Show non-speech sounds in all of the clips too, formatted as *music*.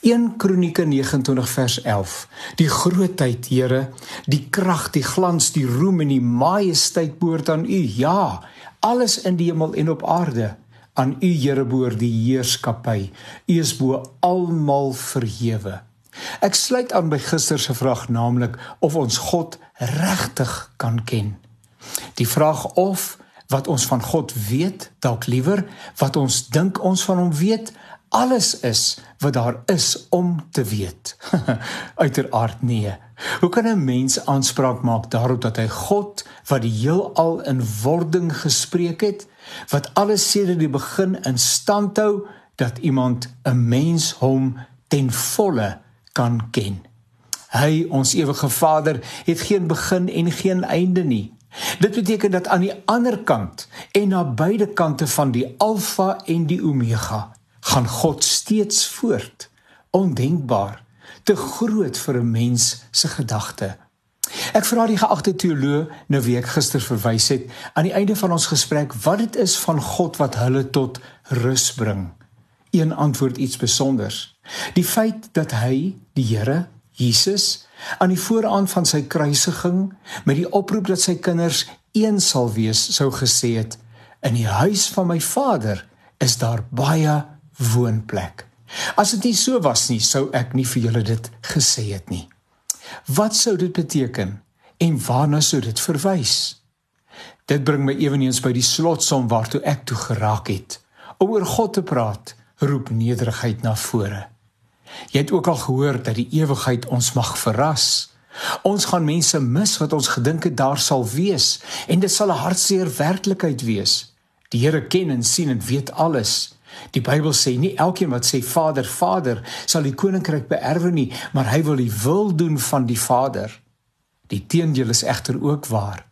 1 Kronieke 29 vers 11. Die grootheid, Here, die krag, die glans, die roem en die majesteit behoort aan U. Ja, alles in die hemel en op aarde. Aan U, Here, behoort die heerskappy. U is bo almal verhewe. Ek sluit aan by gister se vraag, naamlik of ons God regtig kan ken. Die vraag of wat ons van God weet, dalk liewer wat ons dink ons van hom weet, alles is wat daar is om te weet. *laughs* Uiteraard nee. Hoe kan 'n mens aanspraak maak daarop dat hy God wat die heelal in wording gespreek het, wat alles sedert die begin in stand hou dat iemand 'n mens hom ten volle kan ken? Hy, ons ewige Vader, het geen begin en geen einde nie. Dit beteken dat aan die ander kant en na beide kante van die Alfa en die Omega gaan God steeds voort. Ondenkbaar, te groot vir 'n mens se gedagte. Ek vra die geagte teoloog nou wie ek gister verwys het aan die einde van ons gesprek wat dit is van God wat hulle tot rus bring. Een antwoord iets spesonders. Die feit dat hy, die Here, Jesus, aan die vooraan van sy kruisiging met die oproep dat sy kinders een sal wees, sou gesê het: In die huis van my Vader is daar baie woonplek. As dit nie so was nie, sou ek nie vir julle dit gesê het nie. Wat sou dit beteken en waarna sou dit verwys? Dit bring my ewenigs by die slotsom waartoe ek toe geraak het. Om oor God te praat, roep nederigheid na vore. Jy het ook al gehoor dat die ewigheid ons mag verras. Ons gaan mense mis wat ons gedink het daar sal wees en dit sal 'n hartseer werklikheid wees. Die Here ken en sien en weet alles. Die Bybel sê nie elkeen wat sê Vader, Vader sal die koninkryk beerwe nie, maar hy wil die wil doen van die Vader. Die teendeel is egter ook waar.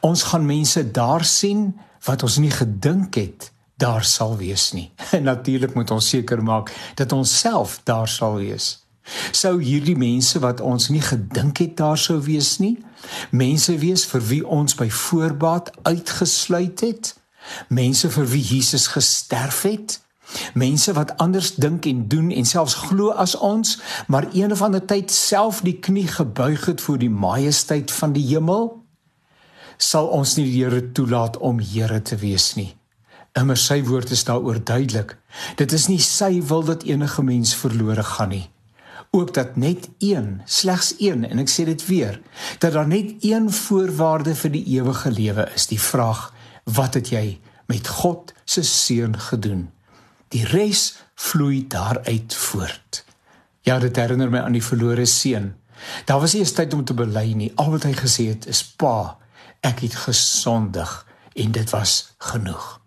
Ons gaan mense daar sien wat ons nie gedink het daar sal wees nie. *laughs* En natuurlik moet ons seker maak dat ons self daar sal wees. Sou hierdie mense wat ons nie gedink het daar sou wees nie, mense wees vir wie ons by voorbaat uitgesluit het, mense vir wie Jesus gesterf het, mense wat anders dink en doen en selfs glo as ons, maar een of ander tyd self die knie gebuig het voor die majesteit van die hemel, sal ons nie die Here toelaat om Here te wees nie. Immer sy woord is daaroor duidelik. Dit is nie sy wil dat enige mens verlore gaan nie. Ook dat net een, slegs een en ek sê dit weer, dat daar net een voorwaarde vir die ewige lewe is, die vraag wat het jy met God se seun gedoen? Die res vloei daaruit voort. Ja, dit herinner my aan die verlore seun. Daar was eers tyd om te bely nie. Al wat hy gesê het is: "Pa, ek het gesondig en dit was genoeg."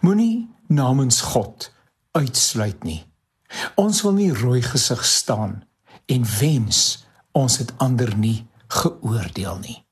Moenie namens God uitsluit nie. Ons wil nie rooi gesig staan en wens ons het ander nie geoordeel nie.